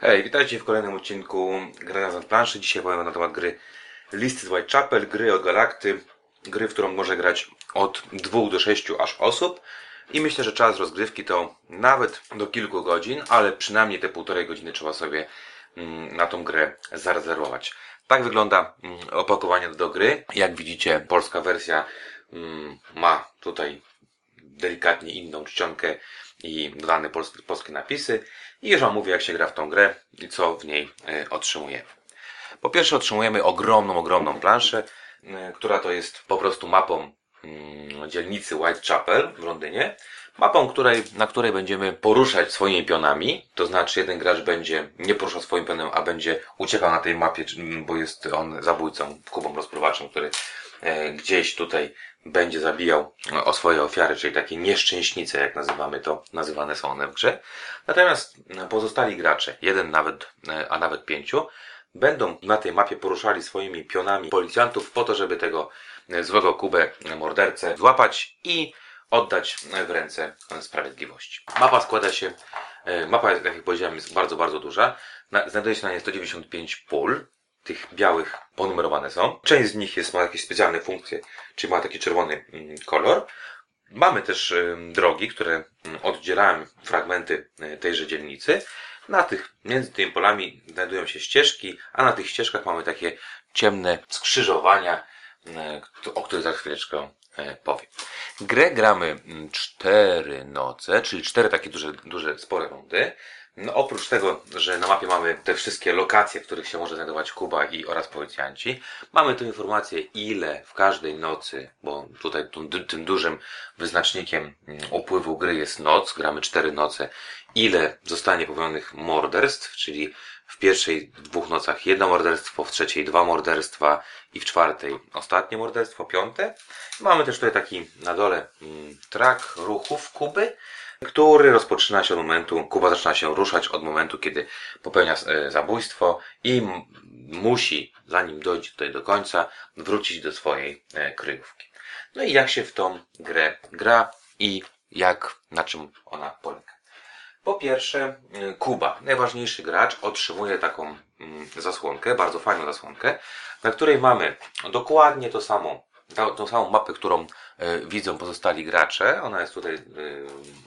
Hej, witajcie w kolejnym odcinku Gry na planszy. Dzisiaj powiem na temat gry Listy z Whitechapel, gry od Galakty, gry, w którą może grać od 2 do 6 aż osób. I myślę, że czas rozgrywki to nawet do kilku godzin, ale przynajmniej te półtorej godziny trzeba sobie mm, na tą grę zarezerwować. Tak wygląda mm, opakowanie do gry. Jak widzicie, polska wersja mm, ma tutaj delikatnie inną czcionkę i dodane polskie, polskie napisy. I już Wam mówię, jak się gra w tą grę i co w niej y, otrzymujemy. Po pierwsze otrzymujemy ogromną, ogromną planszę, y, która to jest po prostu mapą y, dzielnicy Whitechapel w Londynie. Mapą, której, na której będziemy poruszać swoimi pionami, to znaczy jeden gracz będzie nie poruszał swoim pionem, a będzie uciekał na tej mapie, bo jest on zabójcą, kubą rozpruwaczem, który e, gdzieś tutaj będzie zabijał o swoje ofiary, czyli takie nieszczęśnice, jak nazywamy to, nazywane są one w grze. Natomiast pozostali gracze, jeden nawet, e, a nawet pięciu, będą na tej mapie poruszali swoimi pionami policjantów po to, żeby tego e, złego Kubę mordercę złapać i oddać w ręce sprawiedliwości. Mapa składa się, e, mapa, jak powiedziałem, jest bardzo, bardzo duża. Znajduje się na niej 195 pól, tych białych ponumerowane są. Część z nich jest, ma jakieś specjalne funkcje, czyli ma taki czerwony mm, kolor. Mamy też drogi, które mm, oddzielają fragmenty e, tejże dzielnicy. Na tych, między tymi polami znajdują się ścieżki, a na tych ścieżkach mamy takie ciemne skrzyżowania, e, o których za chwileczkę e, powiem. Grę gramy mm, cztery noce, czyli cztery takie duże, duże, spore rundy. No, oprócz tego, że na mapie mamy te wszystkie lokacje, w których się może znajdować Kuba i oraz policjanci, mamy tu informację, ile w każdej nocy, bo tutaj tym, tym dużym wyznacznikiem mm, upływu gry jest noc, gramy cztery noce, ile zostanie popełnionych morderstw, czyli w pierwszej dwóch nocach jedno morderstwo, w trzeciej dwa morderstwa i w czwartej ostatnie morderstwo, piąte. Mamy też tutaj taki na dole mm, trak ruchów Kuby, który rozpoczyna się od momentu, Kuba zaczyna się ruszać od momentu, kiedy popełnia e, zabójstwo i musi, zanim dojdzie tutaj do końca, wrócić do swojej e, kryjówki. No i jak się w tą grę gra i jak, na czym ona polega. Po pierwsze, e, Kuba, najważniejszy gracz, otrzymuje taką mm, zasłonkę, bardzo fajną zasłonkę, na której mamy dokładnie to samo tą, samą mapę, którą widzą pozostali gracze. Ona jest tutaj y,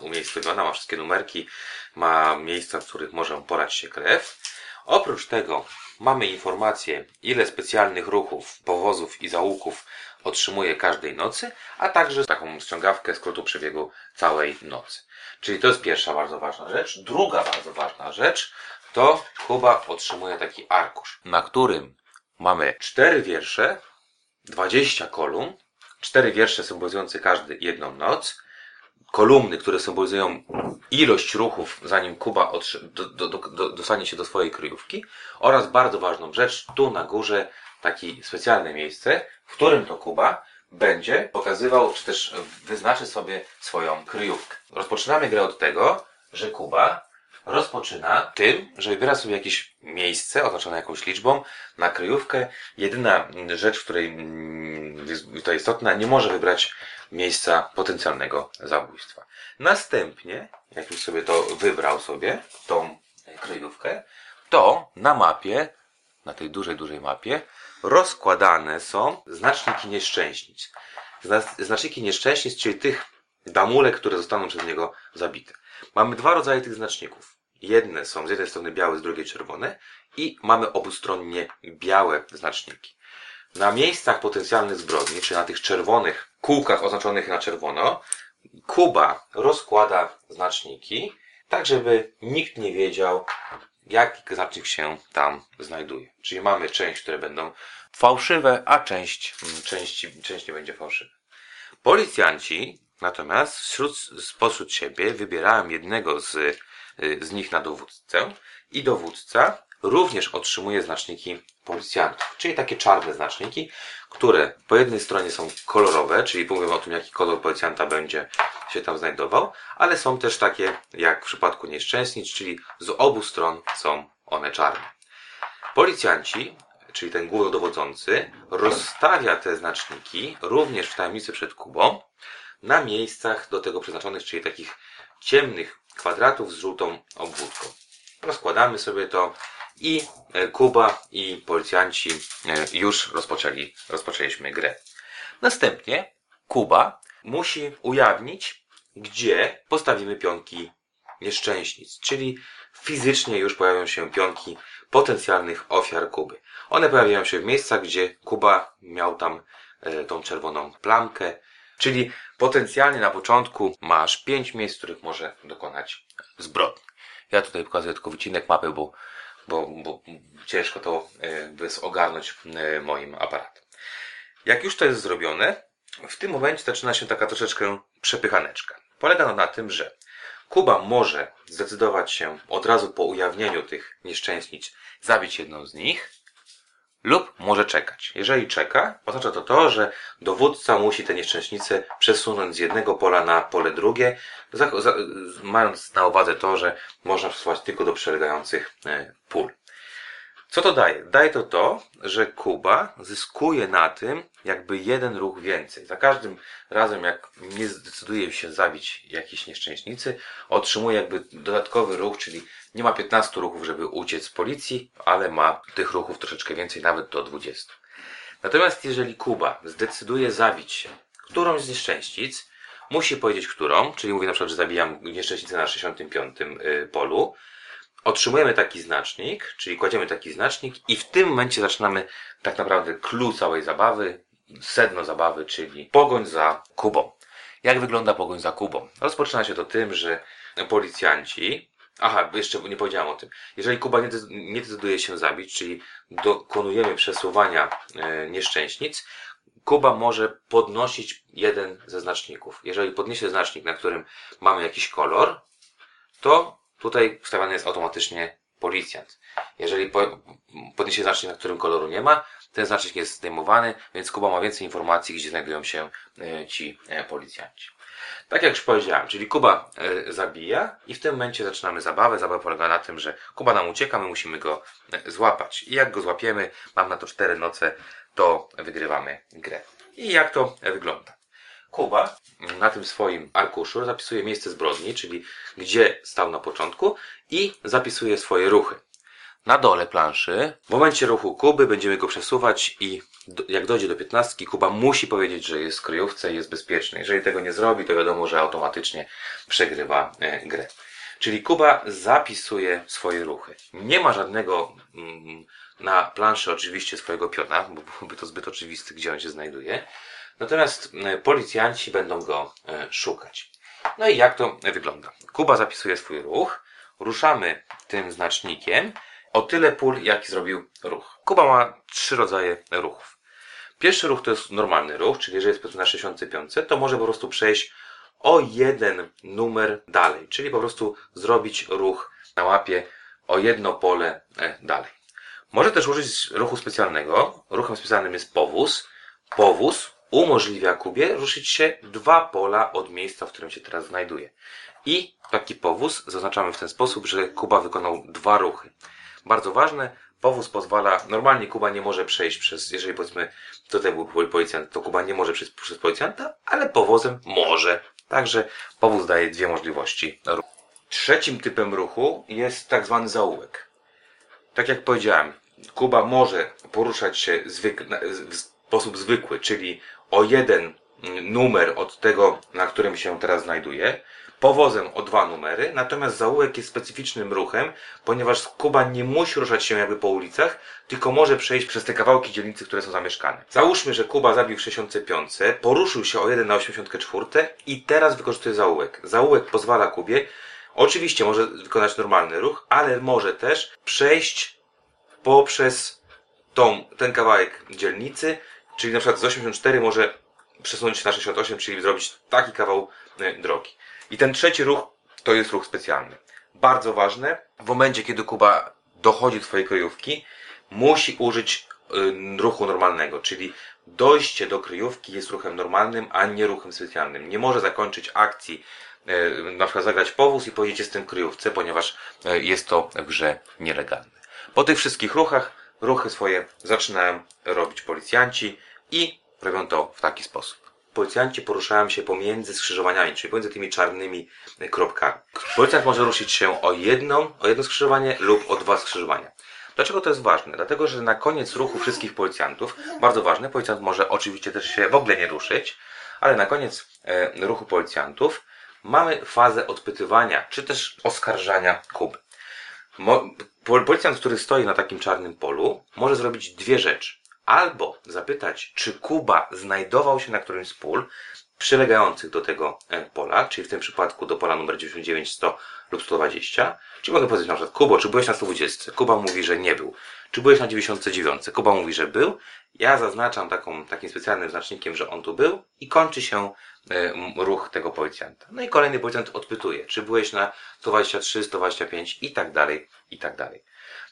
umiejscowiona, ma wszystkie numerki, ma miejsca, w których może porać się krew. Oprócz tego mamy informację, ile specjalnych ruchów, powozów i załuków otrzymuje każdej nocy, a także taką ściągawkę skrótu przebiegu całej nocy. Czyli to jest pierwsza bardzo ważna rzecz. Druga bardzo ważna rzecz to Kuba otrzymuje taki arkusz, na którym mamy cztery wiersze, 20 kolumn, cztery wiersze symbolizujące każdy jedną noc, kolumny, które symbolizują ilość ruchów, zanim Kuba do, do, do, dostanie się do swojej kryjówki oraz bardzo ważną rzecz, tu na górze takie specjalne miejsce, w którym to Kuba będzie pokazywał, czy też wyznaczy sobie swoją kryjówkę. Rozpoczynamy grę od tego, że Kuba rozpoczyna tym, że wybiera sobie jakieś miejsce oznaczone jakąś liczbą na kryjówkę. Jedyna rzecz, w której mm, jest to istotna, nie może wybrać miejsca potencjalnego zabójstwa. Następnie, jak już sobie to wybrał sobie, tą kryjówkę, to na mapie, na tej dużej, dużej mapie, rozkładane są znaczniki nieszczęśnic. Znaczniki nieszczęśnic, czyli tych damulek, które zostaną przez niego zabite. Mamy dwa rodzaje tych znaczników. Jedne są z jednej strony białe, z drugiej czerwone i mamy obustronnie białe znaczniki. Na miejscach potencjalnych zbrodni, czy na tych czerwonych kółkach oznaczonych na czerwono, Kuba rozkłada znaczniki, tak żeby nikt nie wiedział, jaki znacznik się tam znajduje. Czyli mamy część, które będą fałszywe, a część, mm, część, część nie będzie fałszywa. Policjanci natomiast wśród, spośród siebie wybierają jednego z z nich na dowódcę i dowódca również otrzymuje znaczniki policjantów, czyli takie czarne znaczniki, które po jednej stronie są kolorowe, czyli mówimy o tym, jaki kolor policjanta będzie się tam znajdował, ale są też takie, jak w przypadku nieszczęśnic, czyli z obu stron są one czarne. Policjanci, czyli ten głównodowodzący, rozstawia te znaczniki również w tajemnicy przed Kubą na miejscach do tego przeznaczonych, czyli takich ciemnych kwadratów z żółtą obwódką. Rozkładamy sobie to i e, Kuba i policjanci e, już rozpoczęli, rozpoczęliśmy grę. Następnie Kuba musi ujawnić, gdzie postawimy pionki nieszczęśnic, czyli fizycznie już pojawią się pionki potencjalnych ofiar Kuby. One pojawiają się w miejscach, gdzie Kuba miał tam e, tą czerwoną plamkę, czyli potencjalnie na początku masz pięć miejsc, w których może dokonać zbrodni. Ja tutaj pokazuję tylko wycinek mapy, bo, bo, bo ciężko to bez ogarnąć e, moim aparatem. Jak już to jest zrobione, w tym momencie zaczyna się taka troszeczkę przepychaneczka. Polega ona na tym, że Kuba może zdecydować się od razu po ujawnieniu tych nieszczęśnic zabić jedną z nich, lub może czekać. Jeżeli czeka, oznacza to to, że dowódca musi te nieszczęśnice przesunąć z jednego pola na pole drugie, mając na uwadze to, że można przesuwać tylko do przylegających e, pól. Co to daje? Daje to to, że Kuba zyskuje na tym jakby jeden ruch więcej. Za każdym razem, jak nie zdecyduje się zabić jakiejś nieszczęśnicy, otrzymuje jakby dodatkowy ruch, czyli nie ma 15 ruchów, żeby uciec z policji, ale ma tych ruchów troszeczkę więcej, nawet do 20. Natomiast jeżeli Kuba zdecyduje zabić się którąś z nieszczęścic, musi powiedzieć którą, czyli mówi na przykład, że zabijam nieszczęśnicę na 65 y, polu, otrzymujemy taki znacznik, czyli kładziemy taki znacznik i w tym momencie zaczynamy tak naprawdę clue całej zabawy, sedno zabawy, czyli pogoń za Kubą. Jak wygląda pogoń za Kubą? Rozpoczyna się to tym, że policjanci, aha, jeszcze nie powiedziałem o tym, jeżeli Kuba nie, nie decyduje się zabić, czyli dokonujemy przesuwania e, nieszczęśnic, Kuba może podnosić jeden ze znaczników. Jeżeli podniesie znacznik, na którym mamy jakiś kolor, to Tutaj wstawiany jest automatycznie policjant. Jeżeli podniesie znacznik, na którym koloru nie ma, ten znacznik jest zdejmowany, więc Kuba ma więcej informacji, gdzie znajdują się e, ci e, policjanci. Tak jak już powiedziałem, czyli Kuba e, zabija i w tym momencie zaczynamy zabawę. Zabawa polega na tym, że Kuba nam ucieka, my musimy go złapać. I jak go złapiemy, mam na to cztery noce, to wygrywamy grę. I jak to wygląda? Kuba na tym swoim arkuszu zapisuje miejsce zbrodni, czyli gdzie stał na początku i zapisuje swoje ruchy. Na dole planszy, w momencie ruchu Kuby będziemy go przesuwać i jak dojdzie do 15, Kuba musi powiedzieć, że jest w kryjówce i jest bezpieczny. Jeżeli tego nie zrobi, to wiadomo, że automatycznie przegrywa e, grę. Czyli Kuba zapisuje swoje ruchy. Nie ma żadnego mm, na planszy oczywiście swojego piona, bo byłoby to zbyt oczywiste, gdzie on się znajduje. Natomiast e, policjanci będą go e, szukać. No i jak to wygląda? Kuba zapisuje swój ruch, ruszamy tym znacznikiem o tyle pól, jaki zrobił ruch. Kuba ma trzy rodzaje ruchów. Pierwszy ruch to jest normalny ruch, czyli jeżeli jest na 65, to może po prostu przejść o jeden numer dalej, czyli po prostu zrobić ruch na łapie o jedno pole e, dalej. Może też użyć ruchu specjalnego. Ruchem specjalnym jest powóz. Powóz umożliwia Kubie ruszyć się dwa pola od miejsca, w którym się teraz znajduje. I taki powóz zaznaczamy w ten sposób, że Kuba wykonał dwa ruchy. Bardzo ważne, powóz pozwala, normalnie Kuba nie może przejść przez, jeżeli powiedzmy tutaj był policjant, to Kuba nie może przejść przez policjanta, ale powozem może. Także powóz daje dwie możliwości. Trzecim typem ruchu jest tak zwany zaułek. Tak jak powiedziałem, Kuba może poruszać się w sposób zwykły, czyli o jeden numer od tego, na którym się teraz znajduje, powozem o dwa numery, natomiast zaułek jest specyficznym ruchem, ponieważ Kuba nie musi ruszać się jakby po ulicach, tylko może przejść przez te kawałki dzielnicy, które są zamieszkane. Załóżmy, że Kuba zabił w 65, poruszył się o 1 na 84 i teraz wykorzystuje zaułek. Zaułek pozwala Kubie, oczywiście może wykonać normalny ruch, ale może też przejść poprzez tą, ten kawałek dzielnicy, Czyli na przykład z 84 może przesunąć na 68, czyli zrobić taki kawał e, drogi. I ten trzeci ruch to jest ruch specjalny. Bardzo ważne, w momencie kiedy Kuba dochodzi do swojej kryjówki, musi użyć y, ruchu normalnego, czyli dojście do kryjówki jest ruchem normalnym, a nie ruchem specjalnym. Nie może zakończyć akcji, y, na przykład zagrać powóz i powiedzieć jestem w kryjówce, ponieważ jest to w grze nielegalne. Po tych wszystkich ruchach, ruchy swoje zaczynają robić policjanci, i robią to w taki sposób. policjanci poruszają się pomiędzy skrzyżowaniami, czyli pomiędzy tymi czarnymi e, kropkami. Policjant może ruszyć się o jedną, o jedno skrzyżowanie lub o dwa skrzyżowania. Dlaczego to jest ważne? Dlatego, że na koniec ruchu wszystkich policjantów, bardzo ważne, policjant może oczywiście też się w ogóle nie ruszyć, ale na koniec e, ruchu policjantów mamy fazę odpytywania, czy też oskarżania Kuby. Mo, pol- policjant, który stoi na takim czarnym polu, może zrobić dwie rzeczy. Albo zapytać, czy Kuba znajdował się na którymś z pól przylegających do tego e, pola, czyli w tym przypadku do pola numer 99, 100 lub 120. Czyli mogę powiedzieć na przykład, Kubo, czy byłeś na 120? Kuba mówi, że nie był. Czy byłeś na 99? Kuba mówi, że był. Ja zaznaczam taką, takim specjalnym znacznikiem, że on tu był i kończy się e, ruch tego policjanta. No i kolejny policjant odpytuje, czy byłeś na 123, 125 i tak dalej, i tak dalej.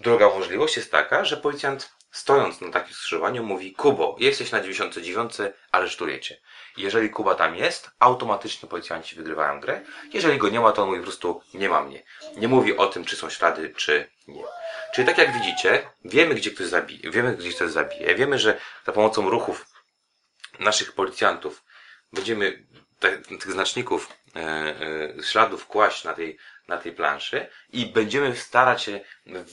Druga możliwość jest taka, że policjant stojąc na takim skrzyżowaniu mówi Kubo, jesteś na 99, aresztujecie. Jeżeli Kuba tam jest, automatycznie policjanci wygrywają grę. Jeżeli go nie ma, to on mówi po prostu nie ma mnie. Nie mówi o tym, czy są ślady, czy nie. Czyli tak jak widzicie, wiemy gdzie ktoś zabije, wiemy gdzie ktoś zabije, wiemy, że za pomocą ruchów naszych policjantów będziemy tych znaczników, e, e, śladów kłaść na tej, na tej planszy i będziemy starać się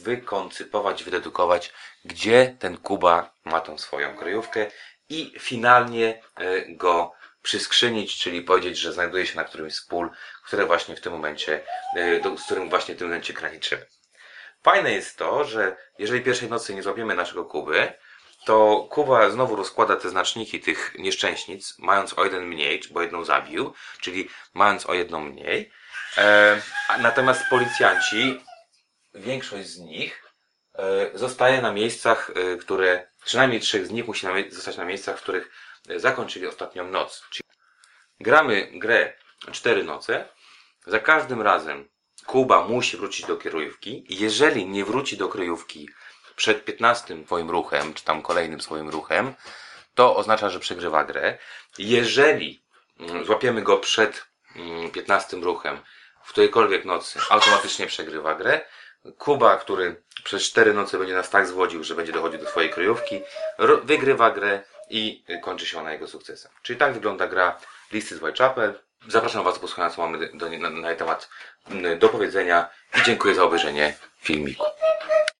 wykoncypować, wydedukować, gdzie ten Kuba ma tą swoją kryjówkę i finalnie e, go przyskrzynić, czyli powiedzieć, że znajduje się na którymś z pól, które właśnie w tym momencie, e, z którym właśnie w tym momencie graniczymy. Fajne jest to, że jeżeli pierwszej nocy nie złapiemy naszego Kuby, to Kuba znowu rozkłada te znaczniki tych nieszczęśnic, mając o jeden mniej, bo jedną zabił, czyli mając o jedną mniej. E, natomiast policjanci, większość z nich e, zostaje na miejscach, e, które, przynajmniej trzech z nich musi na, zostać na miejscach, w których e, zakończyli ostatnią noc. Czyli gramy grę cztery noce, za każdym razem Kuba musi wrócić do kryjówki. Jeżeli nie wróci do kryjówki przed 15 swoim ruchem, czy tam kolejnym swoim ruchem, to oznacza, że przegrywa grę. Jeżeli mm, złapiemy go przed mm, 15 ruchem w którejkolwiek nocy, automatycznie przegrywa grę. Kuba, który przez 4 noce będzie nas tak zwodził, że będzie dochodził do swojej kryjówki, wygrywa grę i kończy się ona jego sukcesem. Czyli tak wygląda gra Listy z Whitechapel. Zapraszam Was do posłuchania, co mamy do, na, na temat mm, do powiedzenia i dziękuję za obejrzenie filmiku.